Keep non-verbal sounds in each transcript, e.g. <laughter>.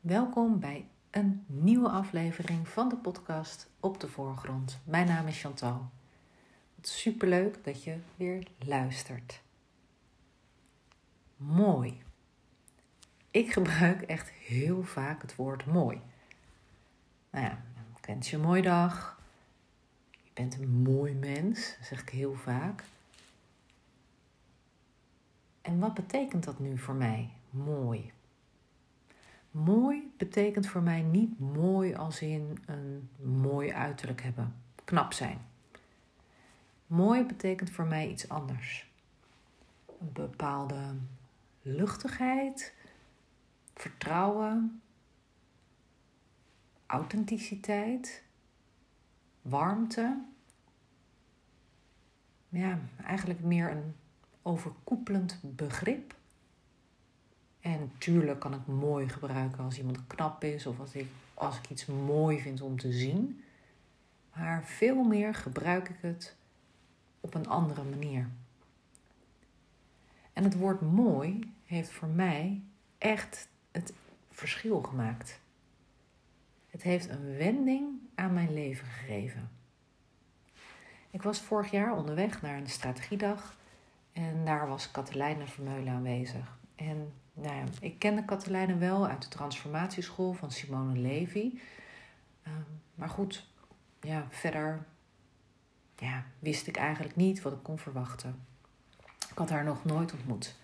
Welkom bij een nieuwe aflevering van de podcast Op de Voorgrond. Mijn naam is Chantal. Superleuk dat je weer luistert. Mooi. Ik gebruik echt heel vaak het woord mooi. Nou ja, ik wens je een mooie dag. Je bent een mooi mens, zeg ik heel vaak. En wat betekent dat nu voor mij? Mooi. Mooi betekent voor mij niet mooi als in een mooi uiterlijk hebben, knap zijn. Mooi betekent voor mij iets anders. Een bepaalde luchtigheid, vertrouwen, authenticiteit, warmte. Ja, eigenlijk meer een overkoepelend begrip en tuurlijk kan ik mooi gebruiken als iemand knap is of als ik, als ik iets mooi vind om te zien. Maar veel meer gebruik ik het op een andere manier. En het woord mooi heeft voor mij echt het verschil gemaakt. Het heeft een wending aan mijn leven gegeven. Ik was vorig jaar onderweg naar een strategiedag en daar was Katelijne Vermeulen aanwezig. En nou ik kende Katelijne wel uit de transformatieschool van Simone Levy. Ehm, maar goed, ja, verder ja, wist ik eigenlijk niet wat ik kon verwachten. Ik had haar nog nooit ontmoet.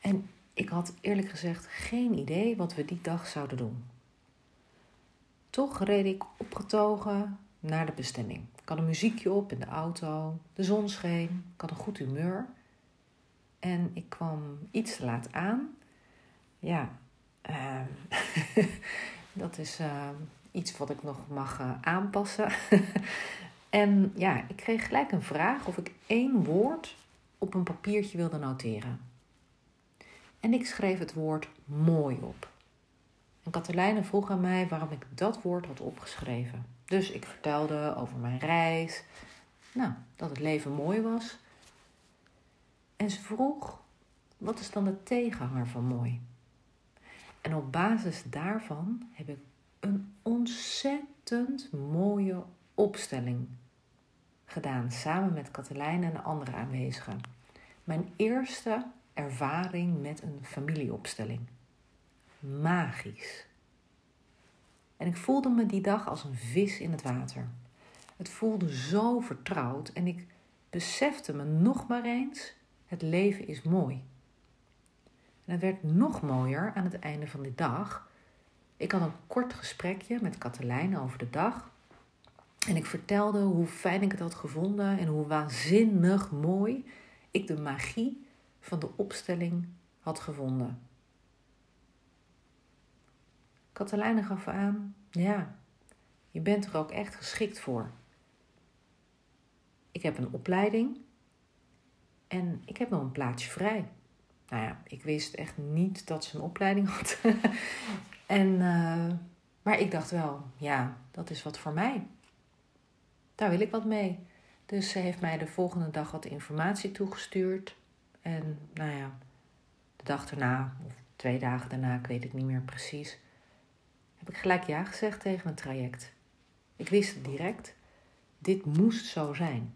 En ik had eerlijk gezegd geen idee wat we die dag zouden doen. Toch reed ik opgetogen naar de bestemming. Ik had een muziekje op in de auto, de zon scheen, ik had een goed humeur. En ik kwam iets te laat aan. Ja, uh, <laughs> dat is uh, iets wat ik nog mag uh, aanpassen. <laughs> en ja, ik kreeg gelijk een vraag of ik één woord op een papiertje wilde noteren. En ik schreef het woord mooi op. En Katelijne vroeg aan mij waarom ik dat woord had opgeschreven. Dus ik vertelde over mijn reis. Nou, dat het leven mooi was. En ze vroeg: wat is dan de tegenhanger van mooi? En op basis daarvan heb ik een ontzettend mooie opstelling gedaan samen met Katelijn en de andere aanwezigen. Mijn eerste ervaring met een familieopstelling. Magisch. En ik voelde me die dag als een vis in het water. Het voelde zo vertrouwd en ik besefte me nog maar eens het leven is mooi. En het werd nog mooier aan het einde van die dag. Ik had een kort gesprekje met Katelijne over de dag. En ik vertelde hoe fijn ik het had gevonden en hoe waanzinnig mooi ik de magie van de opstelling had gevonden. Katelijne gaf aan: Ja, je bent er ook echt geschikt voor. Ik heb een opleiding en ik heb nog een plaatsje vrij. Nou ja, ik wist echt niet dat ze een opleiding <laughs> had. en, uh, maar ik dacht wel, ja, dat is wat voor mij. Daar wil ik wat mee. Dus ze heeft mij de volgende dag wat informatie toegestuurd. En nou ja, de dag daarna, of twee dagen daarna, ik weet het niet meer precies, heb ik gelijk ja gezegd tegen het traject. Ik wist het direct. Dit moest zo zijn.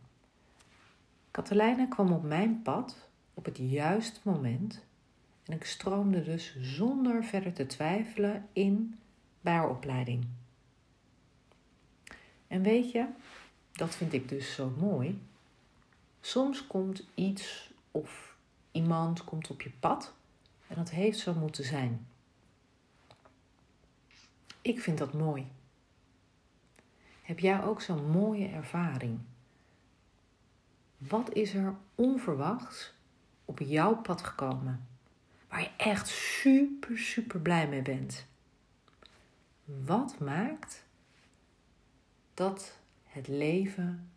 Katelijne kwam op mijn pad op het juiste moment en ik stroomde dus zonder verder te twijfelen in bij haar opleiding. En weet je, dat vind ik dus zo mooi. Soms komt iets of iemand komt op je pad en dat heeft zo moeten zijn. Ik vind dat mooi. Heb jij ook zo'n mooie ervaring? Wat is er onverwachts op jouw pad gekomen? Waar je echt super, super blij mee bent. Wat maakt dat het leven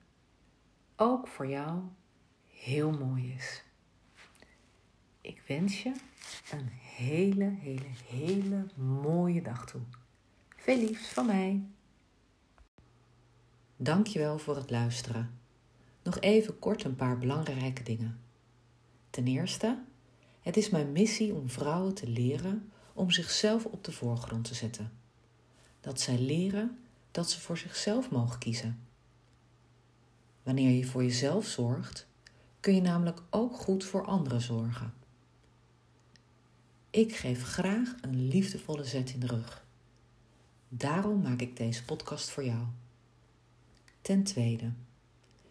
ook voor jou heel mooi is? Ik wens je een hele, hele, hele mooie dag toe. Veel liefs van mij. Dankjewel voor het luisteren. Nog even kort een paar belangrijke dingen. Ten eerste, het is mijn missie om vrouwen te leren om zichzelf op de voorgrond te zetten. Dat zij leren dat ze voor zichzelf mogen kiezen. Wanneer je voor jezelf zorgt, kun je namelijk ook goed voor anderen zorgen. Ik geef graag een liefdevolle zet in de rug. Daarom maak ik deze podcast voor jou. Ten tweede,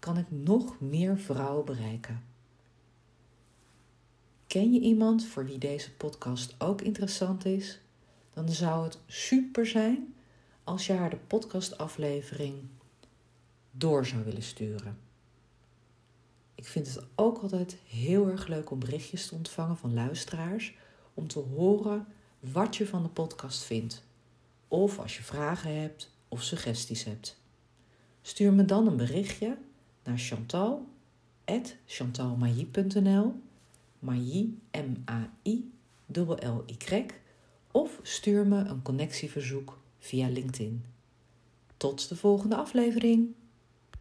kan ik nog meer vrouwen bereiken. Ken je iemand voor wie deze podcast ook interessant is? Dan zou het super zijn als je haar de podcastaflevering door zou willen sturen. Ik vind het ook altijd heel erg leuk om berichtjes te ontvangen van luisteraars om te horen wat je van de podcast vindt. Of als je vragen hebt of suggesties hebt. Stuur me dan een berichtje naar chantal chantalmailly.nl Mailly, M-A-I, L-Y, of stuur me een connectieverzoek via LinkedIn. Tot de volgende aflevering.